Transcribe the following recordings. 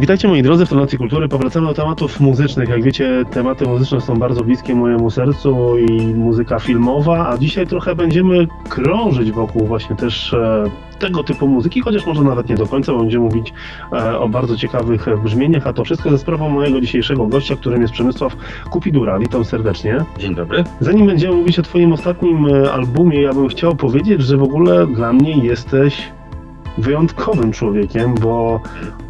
Witajcie moi drodzy w Tonacji Kultury. Powracamy do tematów muzycznych. Jak wiecie, tematy muzyczne są bardzo bliskie mojemu sercu i muzyka filmowa, a dzisiaj trochę będziemy krążyć wokół właśnie też e, tego typu muzyki, chociaż może nawet nie do końca, bo będziemy mówić e, o bardzo ciekawych brzmieniach, a to wszystko ze sprawą mojego dzisiejszego gościa, którym jest Przemysław Kupidura. Witam serdecznie. Dzień dobry. Zanim będziemy mówić o Twoim ostatnim e, albumie, ja bym chciał powiedzieć, że w ogóle dla mnie jesteś wyjątkowym człowiekiem, bo e,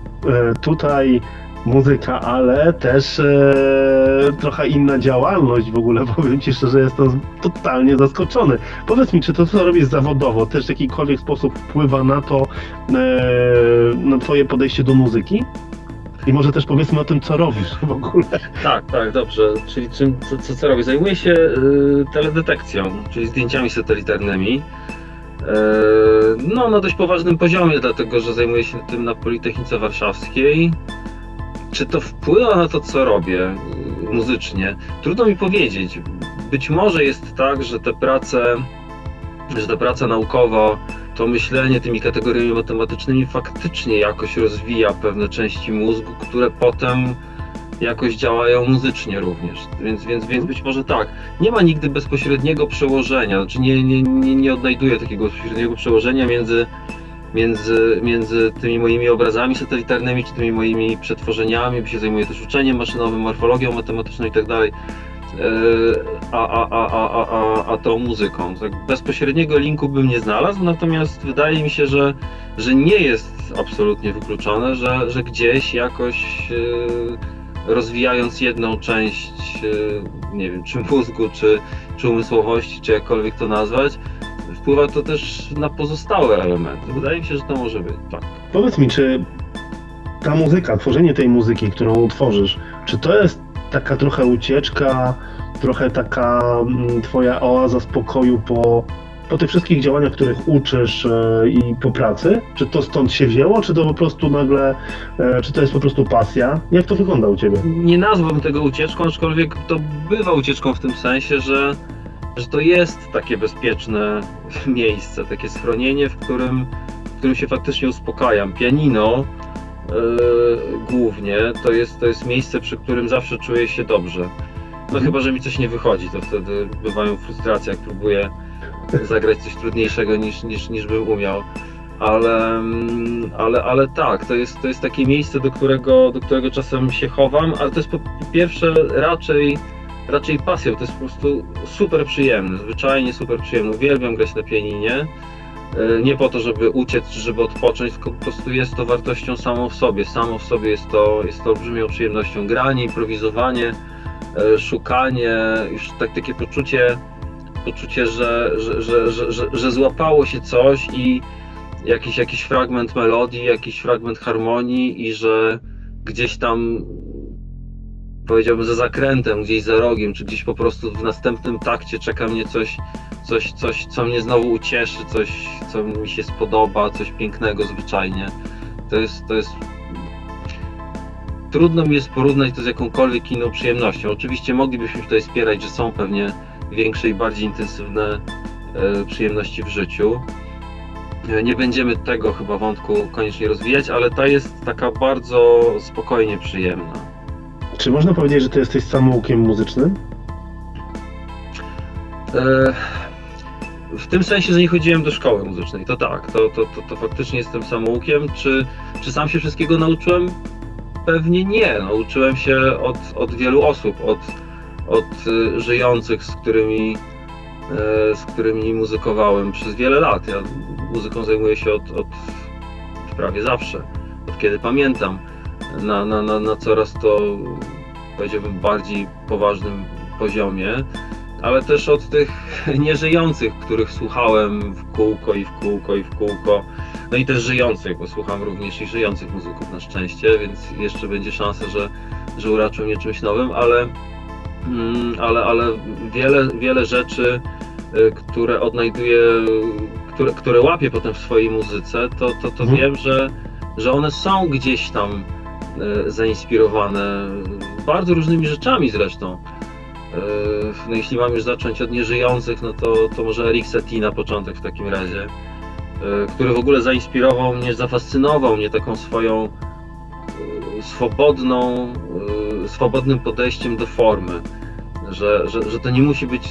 tutaj muzyka, ale też e, trochę inna działalność w ogóle. Powiem Ci szczerze, jestem totalnie zaskoczony. Powiedz mi, czy to, co robisz zawodowo, też w jakikolwiek sposób wpływa na to, e, na Twoje podejście do muzyki? I może też powiedzmy o tym, co robisz w ogóle. Tak, tak, dobrze. Czyli czym, co, co, co robię? Zajmuję się y, teledetekcją, czyli zdjęciami satelitarnymi. Y, no, na dość poważnym poziomie, dlatego że zajmuję się tym na Politechnice Warszawskiej. Czy to wpływa na to, co robię y, muzycznie? Trudno mi powiedzieć. Być może jest tak, że te prace, że ta praca naukowa, to myślenie tymi kategoriami matematycznymi faktycznie jakoś rozwija pewne części mózgu, które potem jakoś działają muzycznie również. Więc, więc, więc być może tak. Nie ma nigdy bezpośredniego przełożenia, znaczy nie, nie, nie, nie odnajduję takiego bezpośredniego przełożenia między, między, między tymi moimi obrazami satelitarnymi, czy tymi moimi przetworzeniami, bo się zajmuję też uczeniem maszynowym, morfologią matematyczną i tak dalej. A, a, a, a, a, a tą muzyką. Tak bezpośredniego linku bym nie znalazł, natomiast wydaje mi się, że, że nie jest absolutnie wykluczone, że, że gdzieś jakoś rozwijając jedną część, nie wiem, czy mózgu, czy, czy umysłowości, czy jakkolwiek to nazwać, wpływa to też na pozostałe elementy. Wydaje mi się, że to może być, tak. Powiedz mi, czy ta muzyka, tworzenie tej muzyki, którą tworzysz, czy to jest taka trochę ucieczka, trochę taka mm, twoja oaza spokoju po, po tych wszystkich działaniach, których uczysz e, i po pracy? Czy to stąd się wzięło, czy to po prostu nagle, e, czy to jest po prostu pasja? Jak to wygląda u Ciebie? Nie nazwałbym tego ucieczką, aczkolwiek to bywa ucieczką w tym sensie, że, że to jest takie bezpieczne miejsce, takie schronienie, w którym, w którym się faktycznie uspokajam. Pianino Yy, głównie, to jest, to jest miejsce, przy którym zawsze czuję się dobrze. No mhm. chyba, że mi coś nie wychodzi, to wtedy bywają frustracje, jak próbuję zagrać coś trudniejszego niż, niż, niż bym umiał. Ale, mm, ale, ale tak, to jest, to jest takie miejsce, do którego, do którego czasem się chowam, ale to jest po pierwsze raczej, raczej pasją, to jest po prostu super przyjemne, zwyczajnie super przyjemne. Uwielbiam grać na pianinie. E, nie po to, żeby uciec żeby odpocząć, tylko po prostu jest to wartością samą w sobie. Samo w sobie jest to, jest to olbrzymią przyjemnością. Granie, improwizowanie, e, szukanie, już tak, takie poczucie, poczucie że, że, że, że, złapało się coś i jakiś, jakiś fragment melodii, jakiś fragment harmonii i że gdzieś tam powiedziałbym za zakrętem, gdzieś za rogiem, czy gdzieś po prostu w następnym takcie czeka mnie coś, coś, coś co mnie znowu ucieszy, coś, co mi się spodoba, coś pięknego zwyczajnie. To jest, to jest trudno mi jest porównać to z jakąkolwiek inną przyjemnością. Oczywiście moglibyśmy tutaj spierać, że są pewnie większe i bardziej intensywne e, przyjemności w życiu. E, nie będziemy tego chyba wątku koniecznie rozwijać, ale ta jest taka bardzo spokojnie przyjemna. Czy można powiedzieć, że ty jesteś samoukiem muzycznym? E, w tym sensie, że nie chodziłem do szkoły muzycznej, to tak, to, to, to, to faktycznie jestem samoukiem. Czy, czy sam się wszystkiego nauczyłem? Pewnie nie. Nauczyłem się od, od wielu osób, od, od y, żyjących, z którymi, y, z którymi muzykowałem przez wiele lat. Ja muzyką zajmuję się od, od prawie zawsze, od kiedy pamiętam na, na, na, na coraz to powiedziałbym bardziej poważnym poziomie, ale też od tych nieżyjących, których słuchałem w kółko i w kółko i w kółko. No i też żyjących, bo słucham również i żyjących muzyków na szczęście, więc jeszcze będzie szansa, że, że uraczą mnie czymś nowym, ale, ale, ale wiele, wiele rzeczy, y, które odnajduję, które, które łapię potem w swojej muzyce, to, to, to mhm. wiem, że, że one są gdzieś tam E, zainspirowane bardzo różnymi rzeczami zresztą. E, no jeśli mam już zacząć od nieżyjących, no to, to może Eric Satie na początek w takim razie, który w ogóle zainspirował mnie, zafascynował mnie taką swoją swobodną, swobodnym podejściem do formy. Że, że, że to nie musi być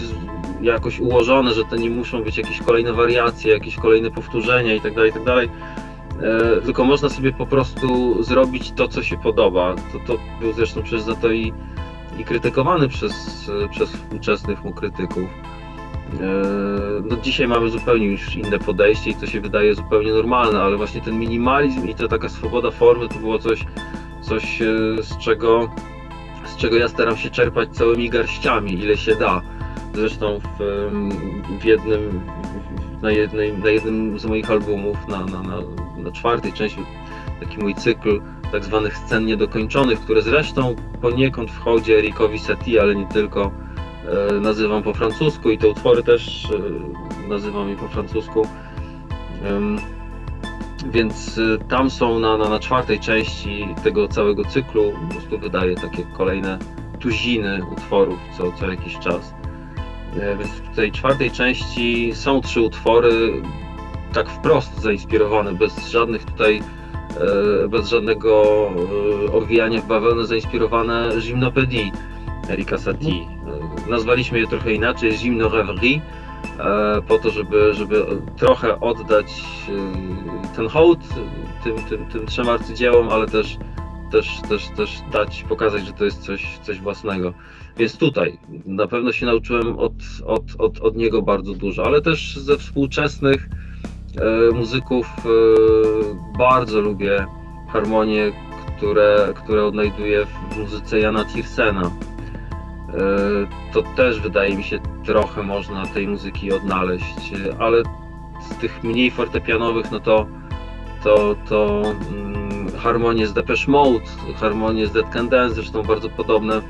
jakoś ułożone, że to nie muszą być jakieś kolejne wariacje, jakieś kolejne powtórzenia itd., tak itd., tak tylko można sobie po prostu zrobić to, co się podoba. To, to był zresztą przez za to i, i krytykowany przez, przez współczesnych mu krytyków. E, no dzisiaj mamy zupełnie już inne podejście i to się wydaje zupełnie normalne, ale właśnie ten minimalizm i ta taka swoboda formy to było coś, coś e, z czego, czego ja staram się czerpać całymi garściami, ile się da. Zresztą w, w jednym, na, jednej, na jednym z moich albumów, na, na, na, na czwartej części, taki mój cykl tak zwanych scen niedokończonych, które zresztą poniekąd wchodzi Erikowi Satie, ale nie tylko, E, nazywam po francusku i te utwory też e, nazywam je po francusku. Więc e, tam są na, na, na czwartej części tego całego cyklu, po prostu wydaję takie kolejne tuziny utworów co, co jakiś czas. Więc w tej czwartej części są trzy utwory tak wprost zainspirowane, bez żadnych tutaj, bez żadnego owijania w bawełnę zainspirowane Gymnopédie Erika Satie nazwaliśmy je trochę inaczej, Zimno Reverie, po to, żeby, żeby trochę oddać ten hołd tym, tym, tym trzem arcydziełom, ale też, też, też, też dać, pokazać, że to jest coś, coś własnego. Więc tutaj na pewno się nauczyłem od, od, od, od niego bardzo dużo, ale też ze współczesnych e, muzyków bardzo lubię harmonie, które, które odnajduję w muzyce Jana Tirsena. E, to też wydaje mi się trochę można tej muzyki odnaleźć, ale z tych mniej fortepianowych, no to to, to mm, harmonie z Depeche Mode, harmonie z Dead Can Dance, zresztą bardzo podobne.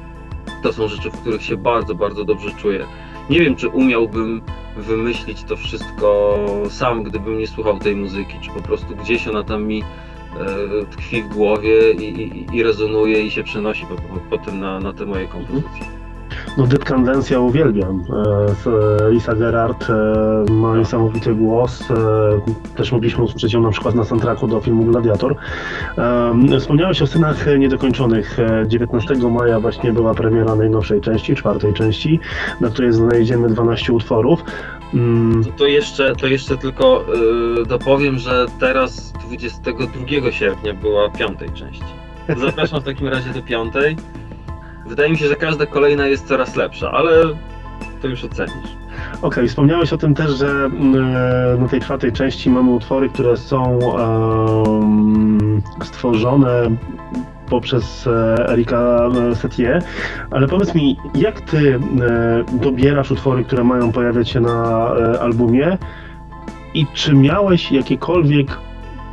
To są rzeczy, w których się bardzo, bardzo dobrze czuję. Nie wiem, czy umiałbym wymyślić to wszystko sam, gdybym nie słuchał tej muzyki, czy po prostu gdzieś ona tam mi e, tkwi w głowie i, i, i rezonuje i się przenosi potem na, na te moje kompozycje. No Can ja uwielbiam. E, Lisa Gerard e, ma niesamowity głos. E, też mogliśmy usłyszeć ją na przykład na soundtracku do filmu Gladiator. Wspomniałeś o Synach Niedokończonych. 19 maja właśnie była premiera najnowszej części, czwartej części, na której znajdziemy 12 utworów. Mm. To, jeszcze, to jeszcze tylko dopowiem, że teraz 22 sierpnia była piątej części. Zapraszam w takim razie do piątej. Wydaje mi się, że każda kolejna jest coraz lepsza, ale to już ocenisz. Okej, okay, wspomniałeś o tym też, że mm, e, na tej czwartej części mamy utwory, które są um, stworzone poprzez e, Erika Setie, ale powiedz mi, jak ty e, dobierasz utwory, które mają pojawiać się na albumie i czy miałeś jakiekolwiek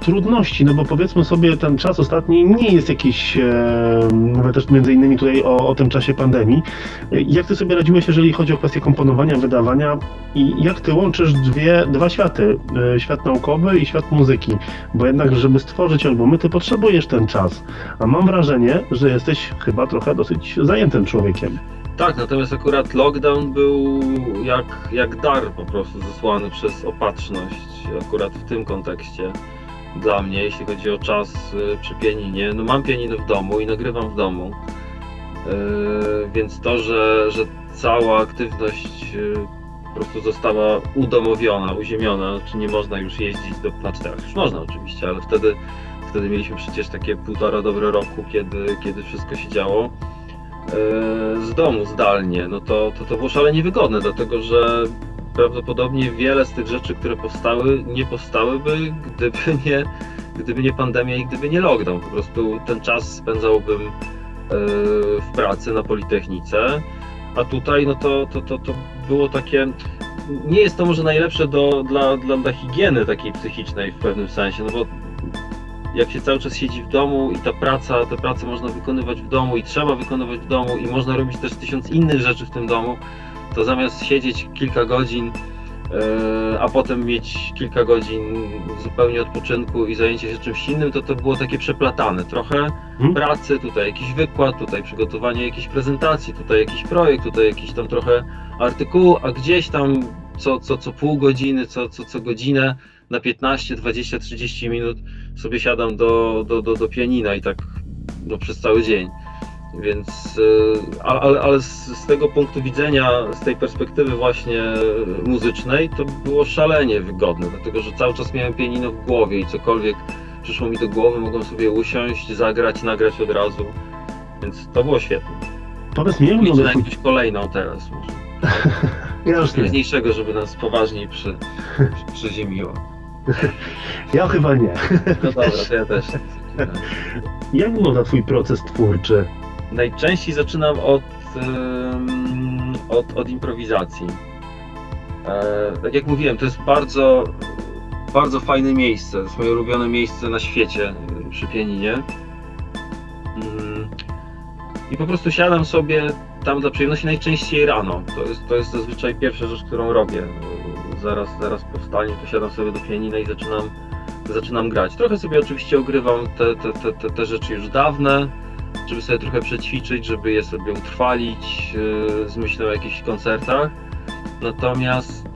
trudności, no bo powiedzmy sobie, ten czas ostatni nie jest jakiś, e, mówię też między innymi tutaj o, o tym czasie pandemii. Jak ty sobie radziłeś, jeżeli chodzi o kwestię komponowania, wydawania i jak ty łączysz dwie, dwa światy, e, świat naukowy i świat muzyki? Bo jednak, żeby stworzyć albumy, ty potrzebujesz ten czas. A mam wrażenie, że jesteś chyba trochę dosyć zajętym człowiekiem. Tak, natomiast akurat lockdown był jak, jak dar po prostu zesłany przez opatrzność, akurat w tym kontekście dla mnie, jeśli chodzi o czas y, przy pianinie. No mam pianino w domu i nagrywam w domu, y, więc to, że, że cała aktywność y, po prostu została udomowiona, uziemiona, czy nie można już jeździć do, znaczy teraz już można oczywiście, ale wtedy, wtedy mieliśmy przecież takie półtora dobre roku, kiedy, kiedy wszystko się działo. Z domu zdalnie, no to, to, to było szalenie wygodne, dlatego że prawdopodobnie wiele z tych rzeczy, które powstały, nie powstałyby, gdyby nie, gdyby nie pandemia i gdyby nie lockdown. Po prostu ten czas spędzałbym e, w pracy na Politechnice, a tutaj no to, to, to, to było takie nie jest to może najlepsze do, dla, dla, dla higieny takiej psychicznej w pewnym sensie, no bo jak się cały czas siedzi w domu i ta praca, tę pracę można wykonywać w domu i trzeba wykonywać w domu i można robić też tysiąc innych rzeczy w tym domu, to zamiast siedzieć kilka godzin, e, a potem mieć kilka godzin zupełnie odpoczynku i zajęcie się czymś innym, to to było takie przeplatane. Trochę hmm? pracy, tutaj jakiś wykład, tutaj przygotowanie jakiejś prezentacji, tutaj jakiś projekt, tutaj jakiś tam trochę artykuł, a gdzieś tam co, co, co pół godziny, co, co, co godzinę na 15, 20, 30 minut sobie siadam do, do, do, do pianina i tak no, przez cały dzień. Więc, e, ale, ale z, z, tego punktu widzenia, z tej perspektywy właśnie muzycznej, to było szalenie wygodne, dlatego że cały czas miałem pianino w głowie i cokolwiek przyszło mi do głowy, mogłem sobie usiąść, zagrać, nagrać od razu, więc to było świetne. Powiedz mi, wygląda... na jakąś kolejną teraz może. ja już Mniejszego, żeby nas poważniej przy, przyziemiło. Ja chyba nie. No dobra, to ja też. Jak wygląda twój proces twórczy? Najczęściej zaczynam od, od, od improwizacji. E, tak jak mówiłem, to jest bardzo, bardzo fajne miejsce. To jest moje ulubione miejsce na świecie przy pianinie. Mm. I po prostu siadam sobie tam dla przyjemności najczęściej rano. To jest, to jest zazwyczaj pierwsza rzecz, którą robię. Zaraz, zaraz po wstaniu to siadam sobie do pianina i zaczynam, zaczynam grać. Trochę sobie oczywiście ogrywam te, te, te, te rzeczy już dawne, żeby sobie trochę przećwiczyć, żeby je sobie utrwalić yy, z myślą o jakichś koncertach. Natomiast,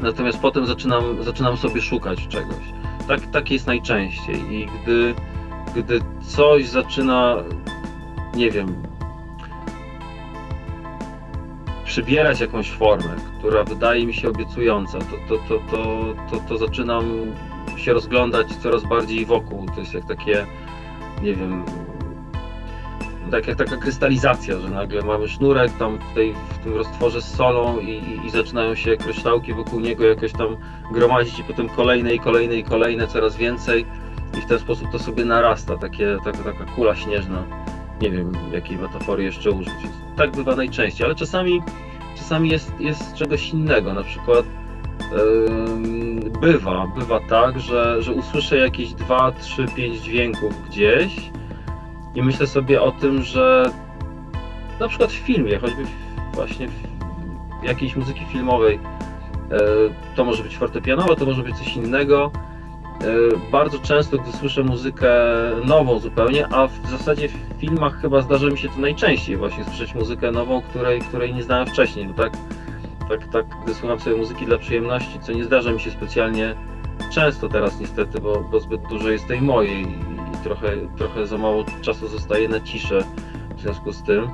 natomiast potem zaczynam, zaczynam sobie szukać czegoś. Tak, tak jest najczęściej i gdy, gdy coś zaczyna, nie wiem, przybierać jakąś formę, która wydaje mi się obiecująca, to, to, to, to, to, to zaczynam się rozglądać coraz bardziej wokół. To jest jak takie nie wiem, tak jak taka krystalizacja, że nagle mamy sznurek tam w, tej, w tym roztworze z solą i, i, i, zaczynają się kryształki wokół niego jakoś tam gromadzić i potem kolejne i kolejne i kolejne, coraz więcej i w ten sposób to sobie narasta, takie, taka, taka kula śnieżna. Nie wiem, jakiej metafory jeszcze użyć. tak bywa najczęściej, ale czasami, czasami jest, jest czegoś innego, na przykład bywa, bywa tak, że, że usłyszę jakieś 2, 3, 5 dźwięków gdzieś i myślę sobie o tym, że na przykład w filmie, choćby właśnie w jakiejś muzyki filmowej, e, to może być fortepianowe, to może być coś innego. E, bardzo często, gdy słyszę muzykę nową zupełnie, a w zasadzie w filmach chyba zdarza mi się to najczęściej właśnie słyszeć muzykę nową, której, której nie znałem wcześniej, no tak? Tak, tak, gdy słucham sobie muzyki dla przyjemności, co nie zdarza mi się specjalnie często teraz niestety, bo, bo zbyt dużo jest tej mojej i trochę, trochę za mało czasu zostaje na ciszę w związku z tym.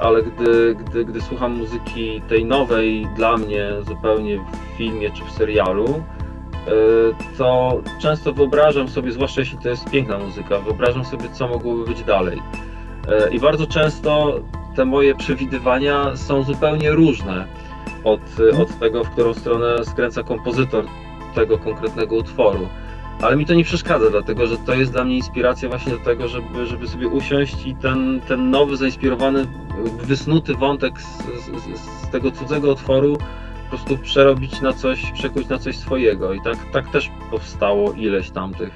Ale gdy, gdy, gdy słucham muzyki tej nowej dla mnie zupełnie w filmie czy w serialu, e, to często wyobrażam sobie, zwłaszcza jeśli to jest piękna muzyka, wyobrażam sobie, co mogłoby być dalej. E, I bardzo często te moje przewidywania są zupełnie różne od, od tego, w którą stronę skręca kompozytor tego konkretnego utworu. Ale mi to nie przeszkadza, dlatego że to jest dla mnie inspiracja właśnie do tego, żeby, żeby sobie usiąść i ten, ten nowy, zainspirowany, wysnuty wątek z, z, z tego cudzego utworu po prostu przerobić na coś, przekuć na coś swojego. I tak, tak też powstało ileś tam tych,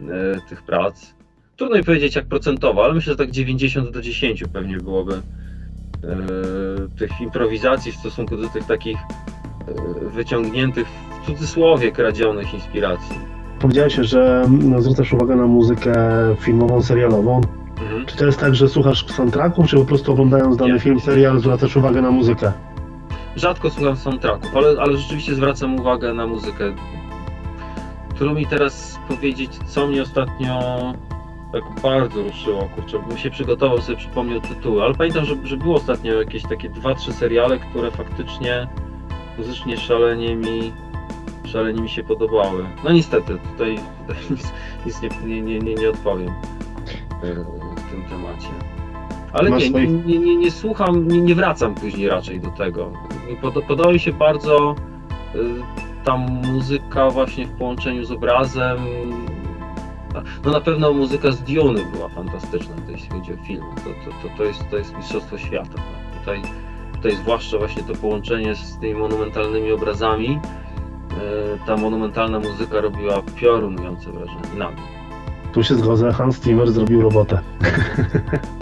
e, tych prac. Trudno mi powiedzieć jak procentowo, ale myślę, że tak 90 do 10 pewnie byłoby tych improwizacji w stosunku do tych takich e, wyciągniętych, w cudzysłowie, kradzionych inspiracji. Powiedziałeś, że no, zwracasz uwagę na muzykę filmową, serialową. Mhm. Czy to jest tak, że słuchasz soundtracków, czy po prostu oglądając dany Nie. film, serial zwracasz uwagę na muzykę? Rzadko słucham soundtracków, ale, ale rzeczywiście zwracam uwagę na muzykę. Trudno mi teraz powiedzieć, co mnie ostatnio tak bardzo ruszyło, kurczę, bym się przygotował, sobie przypomniał tytuły, ale pamiętam, że, że było ostatnio jakieś takie dwa, trzy seriale, które faktycznie muzycznie szalenie mi, szalenie mi się podobały. No niestety, tutaj, tutaj nic, nic nie, nie, nie, nie odpowiem e, w tym temacie. Ale nie, nie, nie, nie, słucham, nie, nie wracam później raczej do tego. Podoba mi się bardzo e, ta muzyka właśnie w połączeniu z obrazem, no na pewno muzyka z Diony była fantastyczna, jeśli chodzi o film. To, to, to, to, jest, to jest mistrzostwo świata. Tak? Tutaj, tutaj zwłaszcza właśnie to połączenie z tymi monumentalnymi obrazami, e, ta monumentalna muzyka robiła piorunujące wrażenie na mnie. Tu się zgodzę, Hans Zimmer zrobił robotę.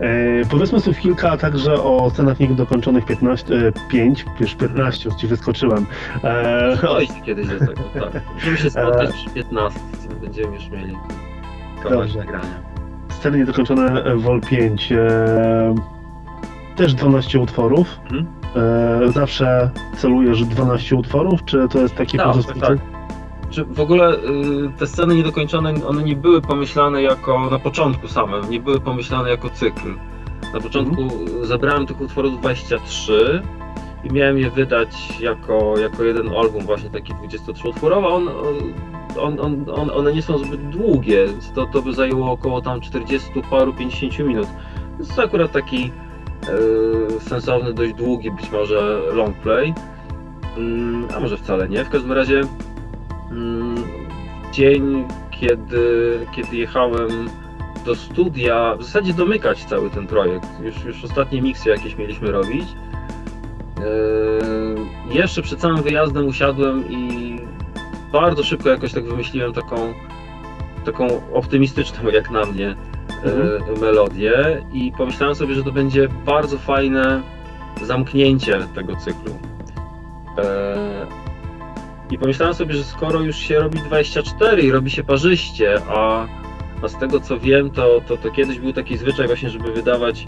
E, powiedzmy sobie kilka także o scenach niedokończonych 15, e, 5, już 15, już ci wyskoczyłem. E, Dojść kiedyś do tego, tak. Musimy się spotkać przy 15, będziemy już mieli kawałek nagrania. Sceny niedokończone Vol 5. E, też 12 utworów. Hmm? E, zawsze celujesz 12 utworów, czy to jest taki tak. Tak, Czy w ogóle y, te sceny niedokończone, one nie były pomyślane jako na początku same, nie były pomyślane jako cykl. Na początku mhm. zebrałem tych utworów 23 i miałem je wydać jako, jako jeden album, właśnie taki 23-utworowy. On, on, on, on, one nie są zbyt długie, więc to, to by zajęło około tam 40 paru, 50 minut. Więc to akurat taki e, sensowny, dość długi być może long play, mm, a może wcale nie. W każdym razie dzień, kiedy, kiedy jechałem do studia, w zasadzie domykać cały ten projekt. Już, już ostatnie miksy jakieś mieliśmy robić. Yy, jeszcze przed całym wyjazdem usiadłem i bardzo szybko jakoś tak wymyśliłem taką, taką optymistyczną jak na mnie mhm. melodię i pomyślałem sobie, że to będzie bardzo fajne zamknięcie tego cyklu. Yy, I pomyślałem sobie, że skoro już się robi 24 i robi się parzyście, a, a z tego co wiem, to, to, to kiedyś był taki zwyczaj właśnie, żeby wydawać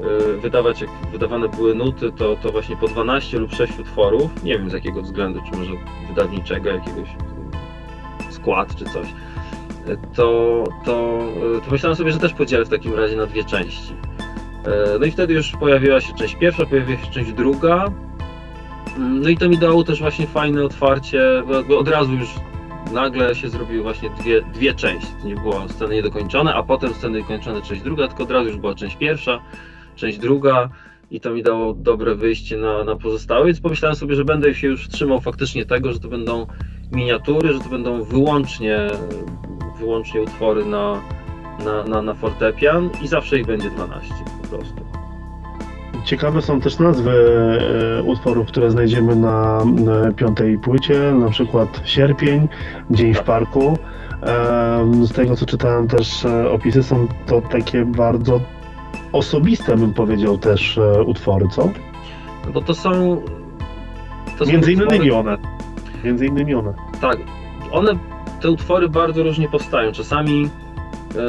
Y, wydawać, jak wydawane były nuty, to, to właśnie po 12 lub 6 utworów, nie wiem z jakiego względu, czy może wydawniczego, jakiegoś skład czy coś, y, to, to, y, to myślałem sobie, że też podzielę w takim razie na dwie części. No i wtedy już pojawiła się część pierwsza, pojawiła się część druga. No i to mi dało też właśnie fajne otwarcie, od razu już nagle się zrobiły właśnie dwie, dwie części. Nie było sceny niedokończone, a potem sceny niedokończone część druga, tylko od razu już była część pierwsza część druga i to mi dało dobre wyjście na, na pozostałe, więc pomyślałem sobie, że będę się już trzymał faktycznie tego, że to będą miniatury, że to będą wyłącznie, wyłącznie utwory na, na, na, na fortepian i zawsze ich będzie 12 po prostu. Ciekawe są też nazwy e, utworów, które znajdziemy na, piątej płycie, na przykład Sierpień, Dzień w Parku. Z tego co czytałem też e, opisy są to takie bardzo osobiste, bym powiedział, też e, utwory, co? No bo to są... To Między innymi utwory... one. Między innymi one. Tak. One, te utwory bardzo różnie powstają. Czasami yy,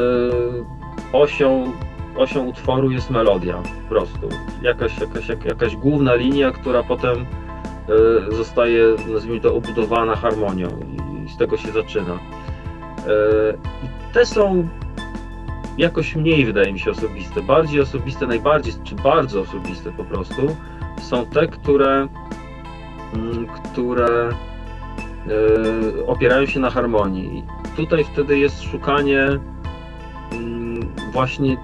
osią, osią utworu jest melodia po prostu. Jakaś, jakaś, jakaś główna linia, która potem yy, zostaje, nazwijmy to, obudowana harmonią i z tego się zaczyna. I te są jakoś mniej wydaje mi się osobiste. Bardziej osobiste, najbardziej, czy bardzo osobiste po prostu, są te, które, mm, które yy, opierają się na harmonii. Tutaj wtedy jest szukanie yy, właśnie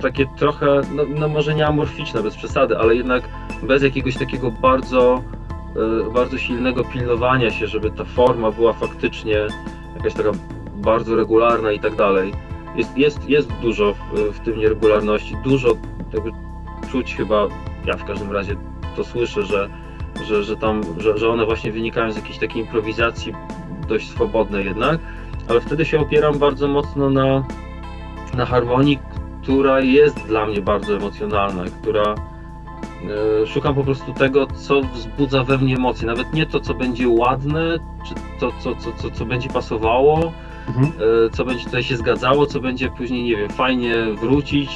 takie trochę, no, no, może nie amorficzne, bez przesady, ale jednak bez jakiegoś takiego bardzo, yy, bardzo silnego pilnowania się, żeby ta forma była faktycznie jakaś taka bardzo regularna i tak dalej. Jest, jest, jest dużo w, w tym nieregularności, dużo tego czuć chyba, ja w każdym razie to słyszę, że, że, że tam, że, że one właśnie wynikają z jakiejś takiej improwizacji dość swobodnej jednak, ale wtedy się opieram bardzo mocno na, na harmonii, która jest dla mnie bardzo emocjonalna, która e, szukam po prostu tego, co wzbudza we mnie emocje. Nawet nie to, co będzie ładne, czy to, co, co, co, co będzie pasowało, mhm. E, co będzie tutaj się zgadzało, co będzie później, nie wiem, fajnie wrócić.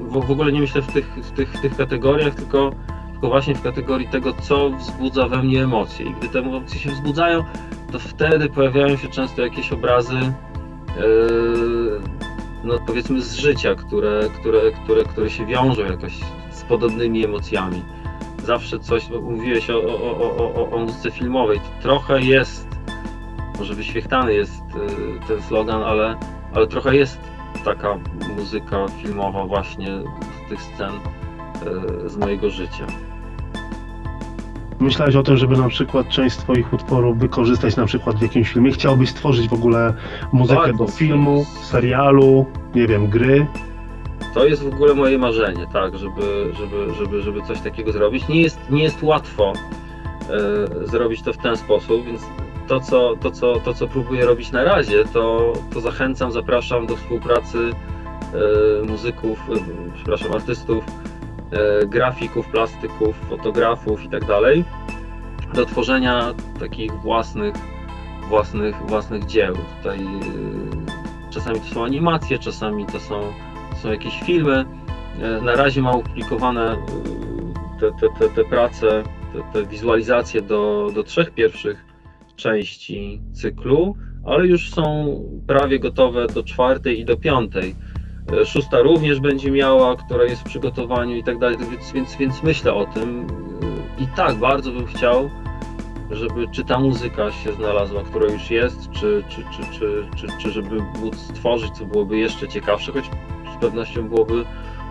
W, w ogóle nie myślę w tych, w tych, w tych kategoriach, tylko, tylko właśnie w kategorii tego, co wzbudza we mnie emocje. I gdy te emocje się wzbudzają, to wtedy pojawiają się często jakieś obrazy, yy, no powiedzmy z życia, które, które, które, które się wiążą jakoś z podobnymi emocjami. Zawsze coś, bo mówiłeś o, o, o, o, o muzyce filmowej, trochę jest może wyświechtany jest y, ten slogan, ale, ale trochę jest taka muzyka filmowa właśnie z tych scen y, z mojego życia. Myślałeś o tym, żeby na przykład część z Twoich utworów wykorzystać na przykład w jakimś filmie? Chciałbyś stworzyć w ogóle muzykę tak, do filmu, serialu, nie wiem, gry? To jest w ogóle moje marzenie, tak, żeby, żeby, żeby, żeby coś takiego zrobić. Nie jest, nie jest łatwo e, zrobić to w ten sposób, więc to, co, to, co, to, co próbuję robić na razie, to, to zachęcam, zapraszam do współpracy e, muzyków, e, przepraszam, artystów, grafików, plastyków, fotografów i tak do tworzenia takich własnych, własnych, własnych dzieł. Tutaj czasami to są animacje, czasami to są, to są jakieś filmy. Na razie mam opublikowane te, te, te, te prace, te, te wizualizacje do, do trzech pierwszych części cyklu, ale już są prawie gotowe do czwartej i do piątej. Szósta również będzie miała, która jest w przygotowaniu i tak dalej, więc, więc, więc myślę o tym. I tak bardzo bym chciał, żeby czy ta muzyka się znalazła, która już jest, czy, czy, czy, czy, czy, czy żeby móc stworzyć, co byłoby jeszcze ciekawsze, choć z pewnością byłoby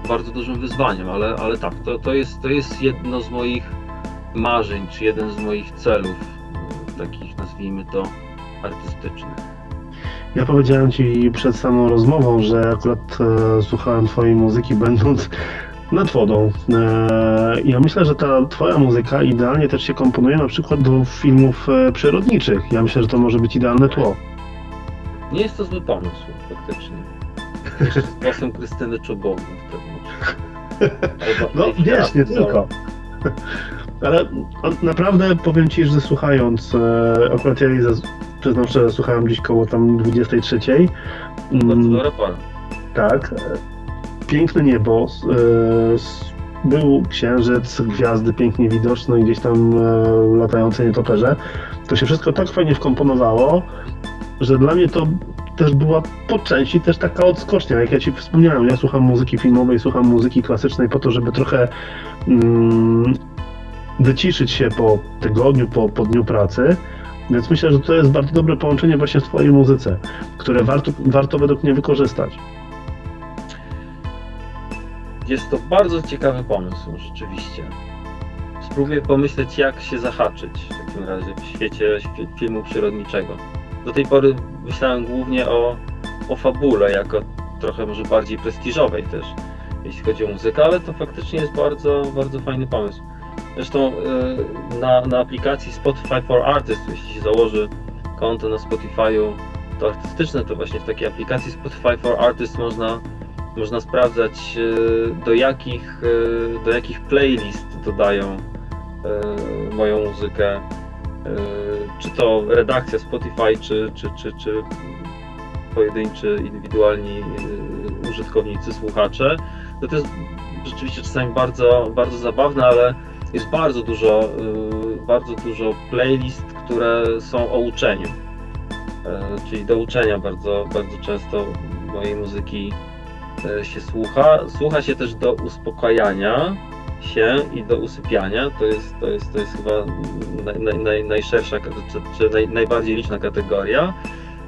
bardzo dużym wyzwaniem, ale, ale tak, to, to, jest, to jest jedno z moich marzeń, czy jeden z moich celów, takich nazwijmy to artystycznych. Ja powiedziałem Ci przed samą rozmową, że akurat e, słuchałem Twojej muzyki będąc nad wodą. E, ja myślę, że ta Twoja muzyka idealnie też się komponuje na przykład do filmów e, przyrodniczych. Ja myślę, że to może być idealne tło. Nie jest to zły pomysł, faktycznie. Jeszcze z głosem Krystyny Czubowny wtedy. No wiesz, nie tylko. Ale naprawdę powiem Ci, że słuchając, e, akurat ja przyznam szczerze, słuchałem gdzieś koło tam 23. Bardzo mm. Tak. Piękne niebo. E, był księżyc, gwiazdy pięknie widoczne i gdzieś tam e, latające nietoperze. To się wszystko tak fajnie wkomponowało, że dla mnie to też była po części też taka odskocznia. Jak ja Ci wspomniałem, ja słucham muzyki filmowej, słucham muzyki klasycznej po to, żeby trochę mm, wyciszyć się po tygodniu, po, po dniu pracy. Więc myślę, że to jest bardzo dobre połączenie właśnie w Twojej muzyce, które warto, warto według mnie wykorzystać. Jest to bardzo ciekawy pomysł, rzeczywiście. Spróbuję pomyśleć, jak się zahaczyć w takim razie w świecie filmu przyrodniczego. Do tej pory myślałem głównie o, o fabule, jako trochę może bardziej prestiżowej też, jeśli chodzi o muzykę, ale to faktycznie jest bardzo, bardzo fajny pomysł. Zresztą y, na, na aplikacji Spotify for Artists, jeśli się założy konto na Spotify'u, to artystyczne, to właśnie w takiej aplikacji Spotify for Artists można, można sprawdzać y, do jakich, y, do jakich playlist dodają moją muzykę. Czy to redakcja Spotify, czy, czy, czy, czy pojedynczy, indywidualni użytkownicy, słuchacze. To jest rzeczywiście czasami bardzo, bardzo zabawne, ale jest bardzo dużo, y, bardzo dużo playlist, które są o uczeniu. E, czyli do uczenia bardzo, bardzo często mojej muzyki e, się słucha. Słucha się też do uspokajania się i do usypiania. To jest, to jest, to jest chyba naj, naj, naj, najszersza, czy, czy naj, najbardziej liczna kategoria.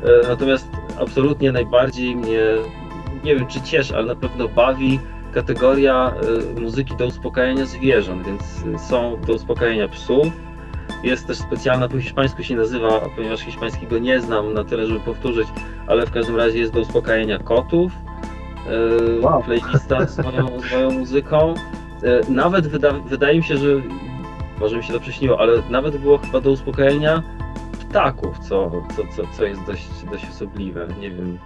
E, natomiast absolutnie najbardziej mnie, nie wiem czy cieszy, ale na pewno bawi kategoria y, muzyki do uspokajania zwierząt, więc są do uspokajania psów. Jest też specjalna, po hiszpańsku się nazywa, ponieważ hiszpańskiego nie znam na tyle, żeby powtórzyć, ale w każdym razie jest do uspokajania kotów. Y, wow. Playlista z moją, z moją muzyką. Y, nawet wyda, wydaje mi się, że może mi się to prześniło, ale nawet było chyba do uspokajania ptaków, co, co, co, co jest dość, dość osobliwe. Nie wiem,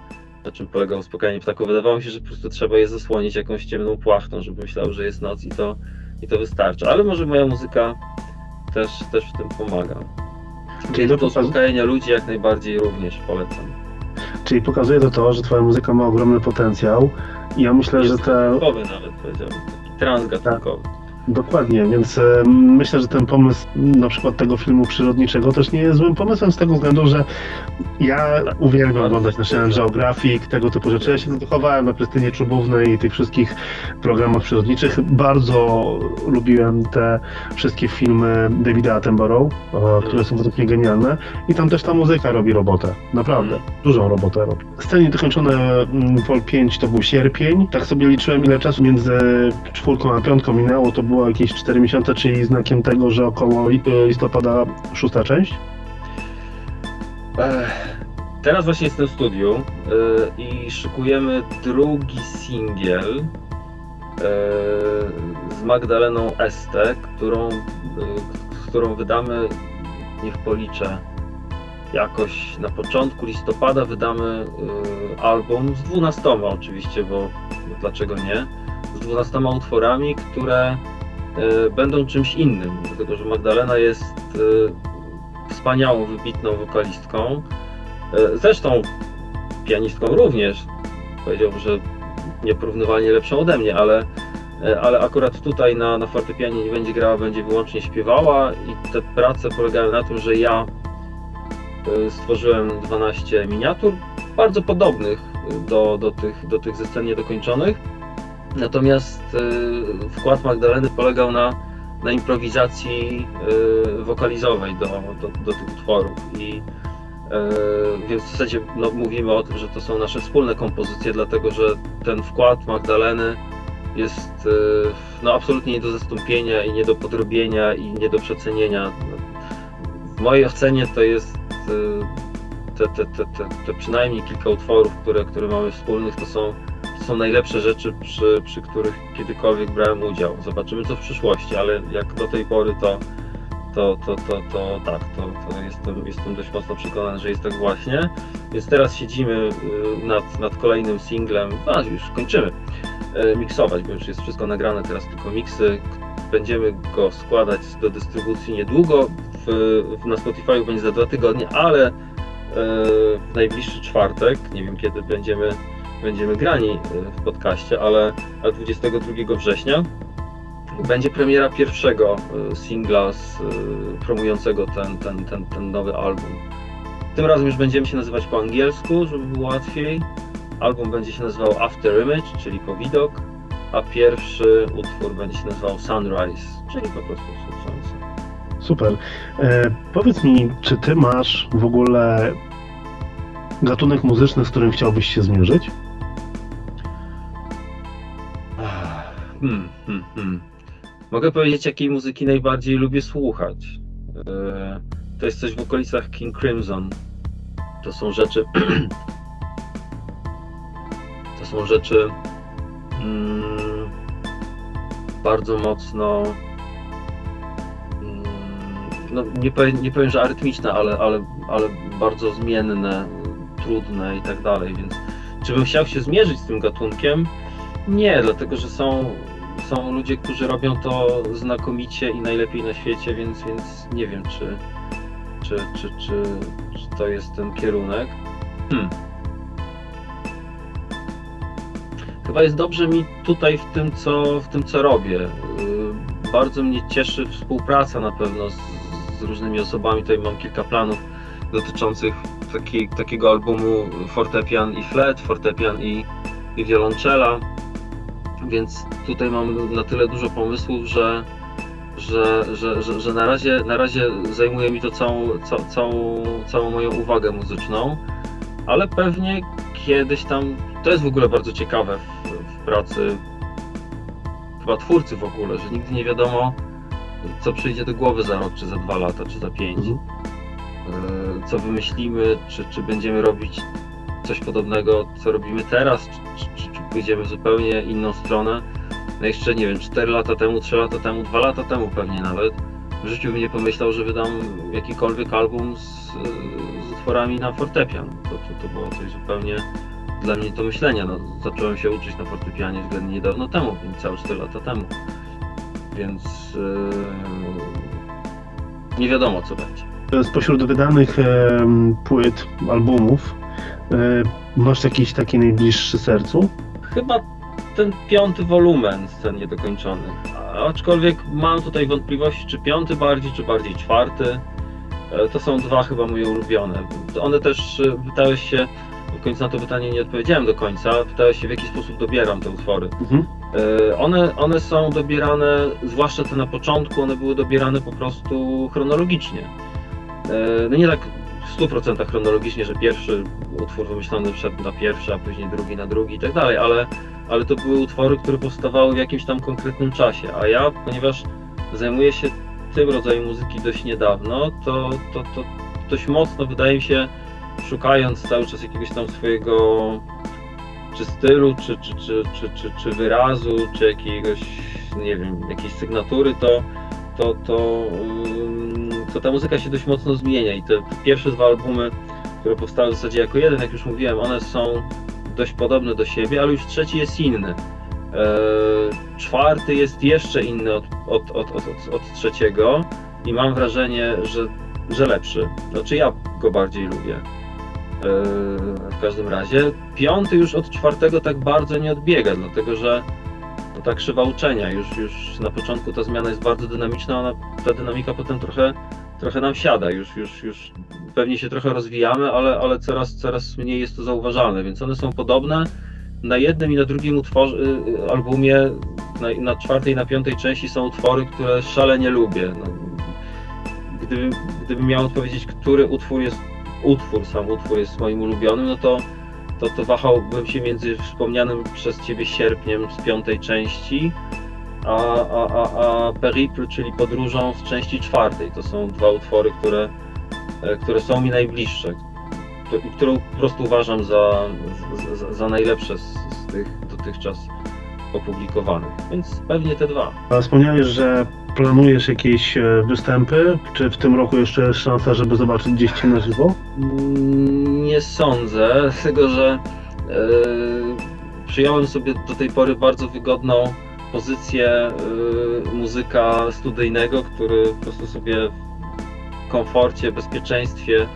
na czym polega uspokajanie ptaków. Wydawało mi się, że po prostu trzeba je zasłonić jakąś ciemną płachtą, żeby myślał, że jest noc i to, i to wystarczy. Ale może moja muzyka też, też w tym pomaga. Czyli do uspokajania ludzi jak najbardziej również polecam. Czyli pokazuje to to, że twoja muzyka ma ogromny potencjał i ja myślę, jest że te... nawet powiedziałbym, transgatunkowy. Tak. Dokładnie, więc e, myślę, że ten pomysł na przykład tego filmu przyrodniczego też nie jest złym pomysłem z tego względu, że ja uwielbiam oglądać National Geographic, tego typu rzeczy. Ja się wychowałem na Krystynie Czubównej i tych wszystkich programach przyrodniczych. Bardzo lubiłem te wszystkie filmy Davida Attenborough, które są według mnie genialne i tam też ta muzyka robi robotę. Naprawdę, mm. dużą robotę robi. Sceny dokończone Vol 5 to był sierpień. Tak sobie liczyłem ile czasu między czwórką a piątką minęło, to było jakieś 4 miesiące, czyli znakiem tego, że około listopada szósta część? Teraz właśnie jestem w studiu e, i szykujemy drugi singiel e, z Magdaleną Este, którą, którą wydamy, niech policzę, jakoś na początku listopada wydamy album z 12 oczywiście, bo, bo dlaczego nie, z 12 utworami, które będą czymś innym, dlatego że Magdalena jest wspaniałą, wybitną wokalistką. E, zresztą pianistką również. Powiedziałbym, że nieporównywalnie lepszą ode mnie, ale, e, ale akurat tutaj na, na fortepianie nie będzie grała, będzie wyłącznie śpiewała i te prace polegają na tym, że ja stworzyłem 12 miniatur, bardzo podobnych do, do, tych, do tych ze niedokończonych. Natomiast wkład Magdaleny polegał na, na improwizacji wokalizowej do, do, do tych utworów. I, więc w zasadzie no, mówimy o tym, że to są nasze wspólne kompozycje, dlatego że ten wkład Magdaleny jest no, absolutnie nie do zastąpienia i nie do podrobienia i nie do przecenienia. W mojej ocenie to jest te, te, te, te, te przynajmniej kilka utworów, które, które mamy wspólnych, to są, są najlepsze rzeczy, przy, przy których kiedykolwiek brałem udział. Zobaczymy co w przyszłości, ale jak do tej pory to to, to, to, to tak, to, to jestem, jestem dość mocno przekonany, że jest tak właśnie. Więc teraz siedzimy nad, nad kolejnym singlem, a już kończymy miksować, bo już jest wszystko nagrane, teraz tylko miksy. Będziemy go składać do dystrybucji niedługo. W, na Spotify będzie za dwa tygodnie, ale w najbliższy czwartek, nie wiem kiedy będziemy, będziemy grani w podcaście, ale 22 września będzie premiera pierwszego singla z, promującego ten, ten, ten, ten nowy album. Tym razem już będziemy się nazywać po angielsku, żeby było łatwiej. Album będzie się nazywał After Image, czyli po widok, a pierwszy utwór będzie się nazywał Sunrise, czyli po prostu słońce. Super. E, powiedz mi, czy ty masz w ogóle gatunek muzyczny, z którym chciałbyś się zmierzyć? Hmm, hmm, hmm. Mogę powiedzieć, jakiej muzyki najbardziej lubię słuchać. E, to jest coś w okolicach King Crimson. To są rzeczy. to są rzeczy. Mm, bardzo mocno. Mm, no, nie, powiem, nie powiem, że arytmiczne, ale, ale, ale bardzo zmienne, trudne i tak dalej. Więc czy bym chciał się zmierzyć z tym gatunkiem? Nie, dlatego że są są ludzie, którzy robią to znakomicie i najlepiej na świecie, więc, więc nie wiem, czy, czy, czy, czy, czy to jest ten kierunek. Hmm. Chyba jest dobrze mi tutaj w tym, co, w tym, co robię. Y, bardzo mnie cieszy współpraca na pewno z, z różnymi osobami. Tutaj mam kilka planów dotyczących taki, takiego albumu fortepian i flet, fortepian i, i wiolonczela więc tutaj mam na tyle dużo pomysłów, że, że, że, że, że na, razie, na razie zajmuje mi to całą, ca, całą, całą moją uwagę muzyczną, ale pewnie kiedyś tam, to jest w ogóle bardzo ciekawe w, w pracy chyba twórcy w ogóle, że nigdy nie wiadomo, co przyjdzie do głowy za rok, czy za dwa lata, czy za pięć. Mhm. E, co wymyślimy, czy, czy będziemy robić coś podobnego, co robimy teraz, czy, czy, czy pójdziemy w zupełnie inną stronę. No jeszcze nie wiem, 4 lata temu, 3 lata temu, 2 lata temu pewnie nawet, w życiu bym nie pomyślał, że wydam jakikolwiek album z, z utworami na fortepian. To, to, to było coś zupełnie dla mnie do myślenia. No, zacząłem się uczyć na fortepianie względnie niedawno temu, całe 4 lata temu. Więc yy, nie wiadomo co będzie. Spośród wydanych e, płyt, albumów, e, masz jakiś taki najbliższy sercu? Chyba ten piąty wolumen scen niedokończonych. Aczkolwiek mam tutaj wątpliwości, czy piąty bardziej, czy bardziej czwarty. E, to są dwa chyba moje ulubione. One też e, pytałeś się, w końcu na to pytanie nie odpowiedziałem do końca, pytałeś się w jaki sposób dobieram te utwory. Mhm. E, one, one są dobierane, zwłaszcza te na początku, one były dobierane po prostu chronologicznie. No nie tak w 100% chronologicznie, że pierwszy utwór wymyślony wszedł na pierwszy, a później drugi na drugi i tak dalej, ale, ale to były utwory, które powstawały w jakimś tam konkretnym czasie, a ja, ponieważ zajmuję się tym rodzajem muzyki dość niedawno, to, to, to dość mocno wydaje mi się, szukając cały czas jakiegoś tam swojego czy stylu, czy, czy, czy, czy, czy, czy wyrazu, czy jakiegoś, nie wiem, jakiejś sygnatury, to, to, to, to ta muzyka się dość mocno zmienia i te, pierwsze dwa albumy, które powstały w zasadzie jako jeden, jak już mówiłem, one są dość podobne do siebie, ale już trzeci jest inny. E, czwarty jest jeszcze inny od, od, od, od, od trzeciego i mam wrażenie, że, że lepszy. Znaczy ja go bardziej lubię. E, w każdym razie. Piąty już od czwartego tak bardzo nie odbiega, dlatego że to ta krzywa uczenia. Już, już na początku ta zmiana jest bardzo dynamiczna, ona, ta dynamika potem trochę trochę nam siada, już, już, już pewnie się trochę rozwijamy, ale, ale coraz, coraz mniej jest to zauważalne, więc one są podobne. Na jednym i na drugim utworze, y, albumie, na, na czwartej i na piątej części są utwory, które szalenie lubię. No, gdybym, gdybym miał odpowiedzieć, który utwór jest, utwór, sam utwór jest moim ulubionym, no to, to, to wahałbym się między wspomnianym przez Ciebie sierpniem z piątej części, a, a, a, a Peripl, czyli podróżą z części czwartej. To są dwa utwory, które, e, które są mi najbliższe i które po prostu uważam za, za, za najlepsze z, z tych dotychczas opublikowanych. Więc pewnie te dwa. A wspomniałeś, że planujesz jakieś e, występy? Czy w tym roku jeszcze jest szansa, żeby zobaczyć gdzieś Cię na żywo? Mm, nie sądzę, dlatego że yy, przyjąłem sobie do tej pory bardzo wygodną pozycję yy, muzyka studyjnego, który po prostu sobie w komforcie, bezpieczeństwie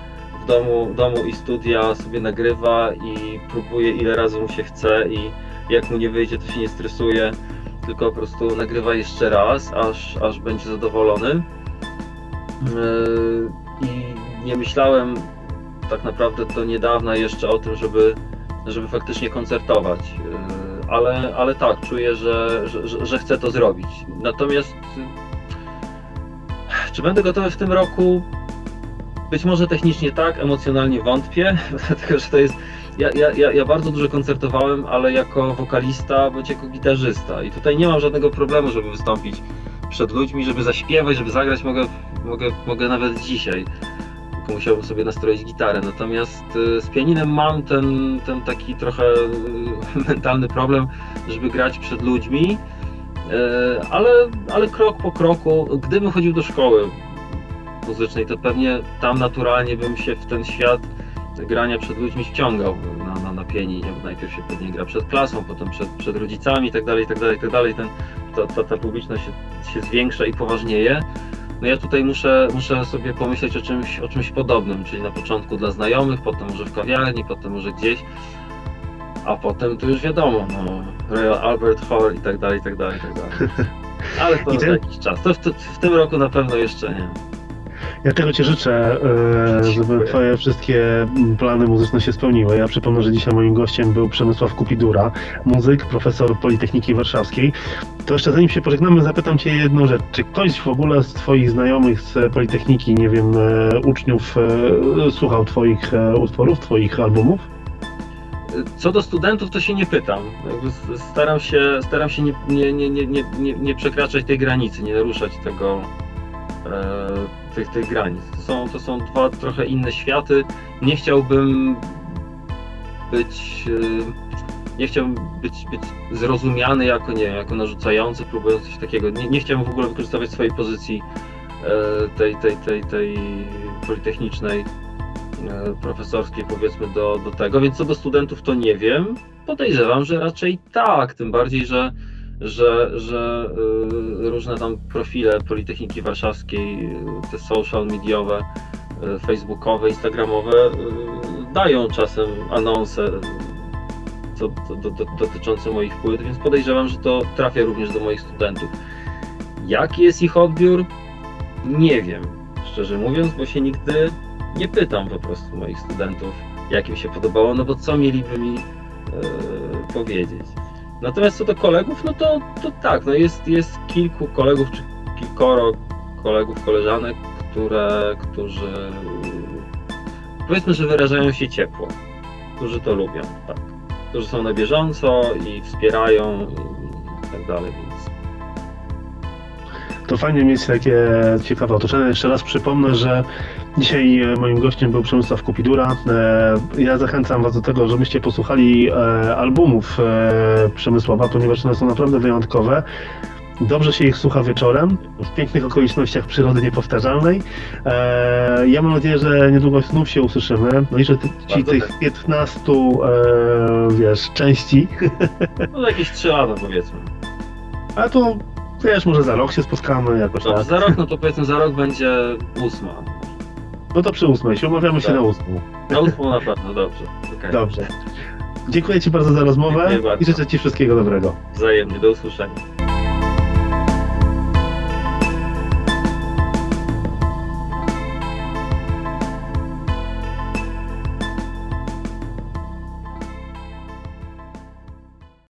w domu, domu i studia sobie nagrywa i próbuje ile razy mu się chce i jak mu nie wyjdzie, to się nie stresuje, tylko po prostu nagrywa jeszcze raz, aż, aż będzie zadowolony. Yy, I nie myślałem tak naprawdę do niedawna jeszcze o tym, żeby, żeby faktycznie koncertować. Ale, ale tak, czuję, że, że, że chcę to zrobić. Natomiast czy będę gotowy w tym roku? Być może technicznie tak, emocjonalnie wątpię, dlatego że to jest ja, ja, ja bardzo dużo koncertowałem, ale jako wokalista bądź jako gitarzysta. I tutaj nie mam żadnego problemu, żeby wystąpić przed ludźmi, żeby zaśpiewać, żeby zagrać. Mogę, mogę, mogę nawet dzisiaj. Musiałbym sobie nastroić gitarę. Natomiast y, z pianinem mam ten, ten taki trochę y, mentalny problem, żeby grać przed ludźmi. Y, ale, ale krok po kroku, gdybym chodził do szkoły muzycznej, to pewnie tam naturalnie bym się w ten świat grania przed ludźmi wciągał na, na, na pianinie. Najpierw się pewnie gra przed klasą, potem przed, przed rodzicami itd., itd., itd. Ten, ta, ta, ta publiczność się, się zwiększa i poważnieje. No ja tutaj muszę, muszę sobie pomyśleć o czymś, o czymś podobnym, czyli na początku dla znajomych, potem może w kawiarni, potem może gdzieś, a potem to już wiadomo, no, Royal Albert Hall i tak dalej, i tak dalej, i tak dalej. Ale to za jakiś czas. To w, w tym roku na pewno jeszcze nie. Ja tego Ci życzę, e, żeby Twoje wszystkie plany muzyczne się spełniły. Ja przypomnę, że dzisiaj moim gościem był Przemysław Kupidura, muzyk, profesor Politechniki Warszawskiej. To jeszcze zanim się pożegnamy, zapytam Cię jedną rzecz. Czy ktoś w ogóle z Twoich znajomych z Politechniki, nie wiem, e, uczniów, e, słuchał Twoich utworów, Twoich albumów? Co do studentów, to się nie pytam. Staram się, staram się nie, nie, nie, nie, nie, nie przekraczać tej granicy, nie naruszać tego, tych, tych granic. To są, to są dwa trochę inne światy. Nie chciałbym być. E, nie chciałbym być, być zrozumiany jako, nie jako narzucający, próbując coś takiego. Nie, nie chciałbym w ogóle wykorzystywać swojej pozycji e, tej, tej, tej, tej politechnicznej, e, profesorskiej, powiedzmy, do, do tego. Więc co do studentów, to nie wiem. Podejrzewam, że raczej tak, tym bardziej, że że, że y, różne tam profile Politechniki Warszawskiej, y, te social mediowe, y, facebookowe, instagramowe dają czasem anonse co, do, do, dotyczące moich płyt, więc podejrzewam, że to trafia również do moich studentów. Jaki jest ich odbiór? Nie wiem, szczerze mówiąc, bo się nigdy nie pytam po prostu moich studentów, jak im się podobało, no bo co mieliby mi powiedzieć. Natomiast co do kolegów, no to, to tak, no jest, jest kilku kolegów, czy kilkoro kolegów, koleżanek, które, którzy powiedzmy, że wyrażają się ciepło, którzy to lubią, tak. Którzy są na bieżąco i wspierają i, tak dalej, więc to fajnie mieć takie ciekawe otoczenie. Jeszcze raz przypomnę, że dzisiaj e, moim gościem był Przemysław Kupidura. E, ja zachęcam Was do tego, żebyście posłuchali e, albumów Przemysława, ponieważ one są naprawdę wyjątkowe. Dobrze się ich słucha wieczorem, w pięknych okolicznościach przyrody niepowtarzalnej. ja mam nadzieję, że niedługo znów się usłyszymy. No i że Ci tych 15 wiesz, części. No jakieś 3 lata powiedzmy. A to Wiesz, może za rok się spotkamy jakoś Dobrze, tak. za rok, no to powiedzmy za rok będzie ósma. No to przy ósmej się umawiamy się Tak. na ósmą. Na ósmą na pewno, dobrze. Okay. Dobrze. Dziękuję Ci bardzo za rozmowę Dziękuję bardzo. i życzę Ci wszystkiego dobrego. Wzajemnie, do usłyszenia.